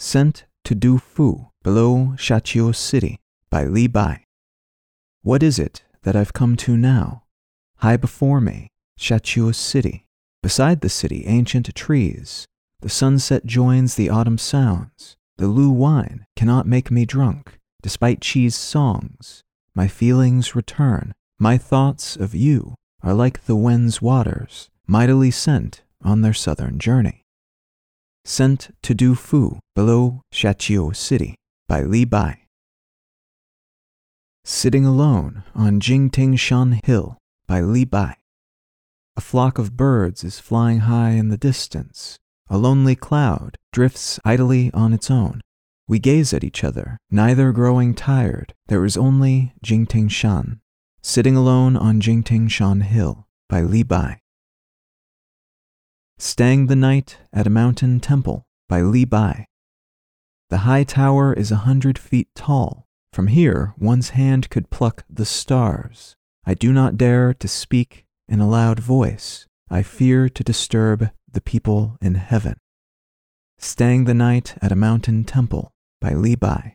Sent to Du Fu below Shaqiu City by Li Bai. What is it that I've come to now? High before me, Shaqiu City. Beside the city, ancient trees. The sunset joins the autumn sounds. The Lu wine cannot make me drunk. Despite Qi songs, my feelings return. My thoughts of you are like the Wen's waters, mightily sent on their southern journey. Sent to Du Fu below Shaqiu City by Li Bai. Sitting Alone on Jingting Shan Hill by Li Bai. A flock of birds is flying high in the distance. A lonely cloud drifts idly on its own. We gaze at each other, neither growing tired. There is only Jingting Shan. Sitting Alone on Jingting Shan Hill by Li Bai. Staying the Night at a Mountain Temple by Li Bai. The high tower is a hundred feet tall. From here, one's hand could pluck the stars. I do not dare to speak in a loud voice. I fear to disturb the people in heaven. Staying the Night at a Mountain Temple by Li Bai.